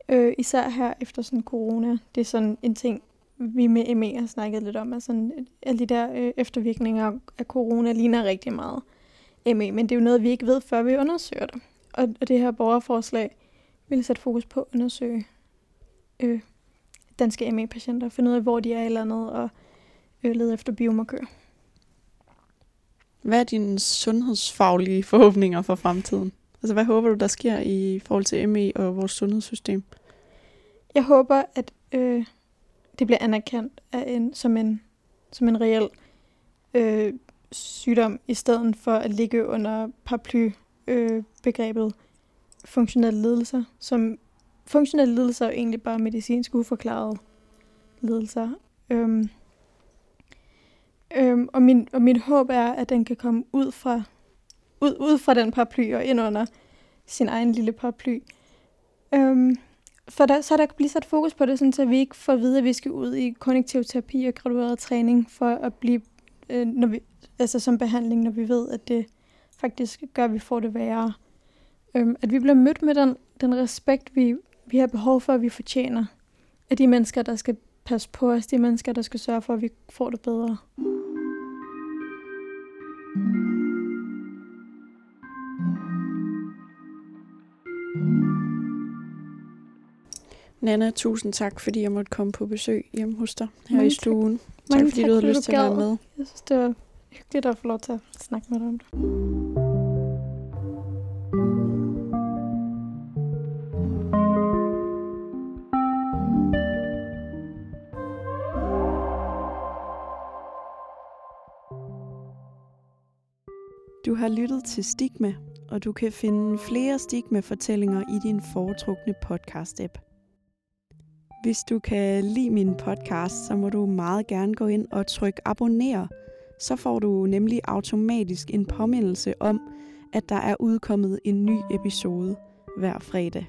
Øh, især her efter sådan corona. Det er sådan en ting, vi med ME har snakket lidt om. Altså, alle de der øh, eftervirkninger af corona ligner rigtig meget ME, men det er jo noget, vi ikke ved, før vi undersøger det. Og, og det her borgerforslag vil sætte fokus på at undersøge øh, danske ME-patienter, finde ud af, hvor de er i landet, og øh, lede efter biomarkører. Hvad er dine sundhedsfaglige forhåbninger for fremtiden? Altså, hvad håber du, der sker i forhold til ME og vores sundhedssystem? Jeg håber, at øh, det bliver anerkendt af en, som, en, som en reel øh, sygdom, i stedet for at ligge under paraply øh, begrebet funktionelle lidelser, som funktionelle lidelser er jo egentlig bare medicinsk uforklarede lidelser. Øhm, øhm, og, min, og mit håb er, at den kan komme ud fra, ud, ud fra den paraply og ind under sin egen lille paraply. Øhm, for der, så der kan blive sat fokus på det, sådan, så vi ikke får at vide, at vi skal ud i kognitiv terapi og gradueret træning for at blive øh, når vi, altså som behandling, når vi ved, at det faktisk gør, at vi får det værre. Øhm, at vi bliver mødt med den, den respekt, vi, vi har behov for, at vi fortjener af de mennesker, der skal passe på os, de mennesker, der skal sørge for, at vi får det bedre. Nana, tusind tak, fordi jeg måtte komme på besøg hjemme hos dig her Mange i tak. stuen. Tak, Mange fordi tak, du havde lyst til at være med. Jeg synes, det var hyggeligt at få lov til at snakke med dig om det. Du har lyttet til Stigma, og du kan finde flere Stigma-fortællinger i din foretrukne podcast-app. Hvis du kan lide min podcast, så må du meget gerne gå ind og trykke abonner. Så får du nemlig automatisk en påmindelse om, at der er udkommet en ny episode hver fredag.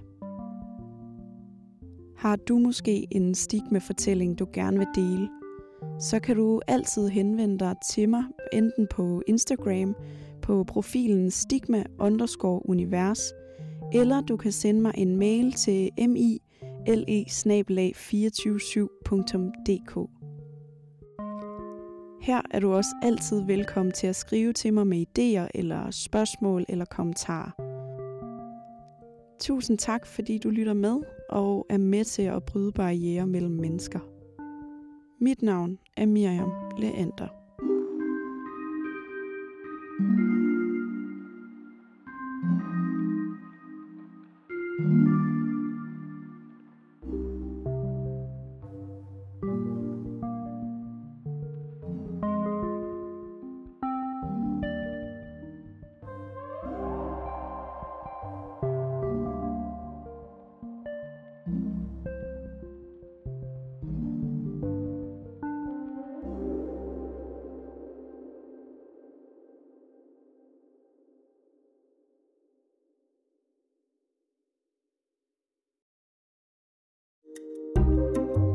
Har du måske en stigma-fortælling, du gerne vil dele, så kan du altid henvende dig til mig, enten på Instagram, på profilen stigma underscore univers, eller du kan sende mig en mail til mi le 247dk Her er du også altid velkommen til at skrive til mig med idéer eller spørgsmål eller kommentarer. Tusind tak, fordi du lytter med og er med til at bryde barriere mellem mennesker. Mit navn er Miriam Leander.